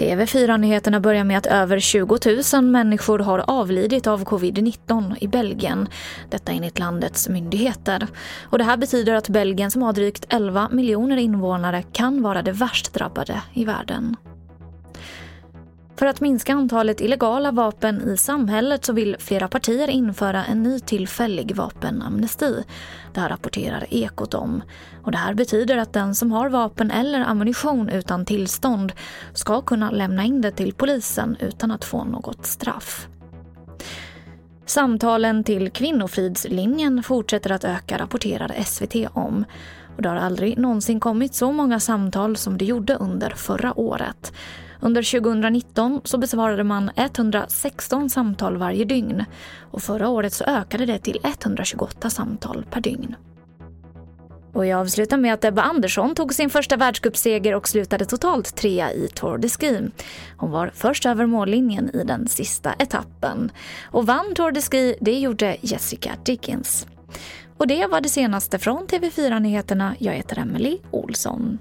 TV4-nyheterna börjar med att över 20 000 människor har avlidit av covid-19 i Belgien. Detta enligt landets myndigheter. Och det här betyder att Belgien som har drygt 11 miljoner invånare kan vara det värst drabbade i världen. För att minska antalet illegala vapen i samhället så vill flera partier införa en ny tillfällig vapenamnesti. Det här rapporterar Ekot om. Och det här betyder att den som har vapen eller ammunition utan tillstånd ska kunna lämna in det till polisen utan att få något straff. Samtalen till Kvinnofridslinjen fortsätter att öka, rapporterar SVT om. Och det har aldrig någonsin kommit så många samtal som det gjorde under förra året. Under 2019 så besvarade man 116 samtal varje dygn och förra året så ökade det till 128 samtal per dygn. Och jag avslutar med att Ebba Andersson tog sin första världscupseger och slutade totalt trea i Tour de Ski. Hon var först över mållinjen i den sista etappen. Och vann Tour de Ski, det gjorde Jessica Dickens. Och det var det senaste från TV4 Nyheterna. Jag heter Emily Olsson.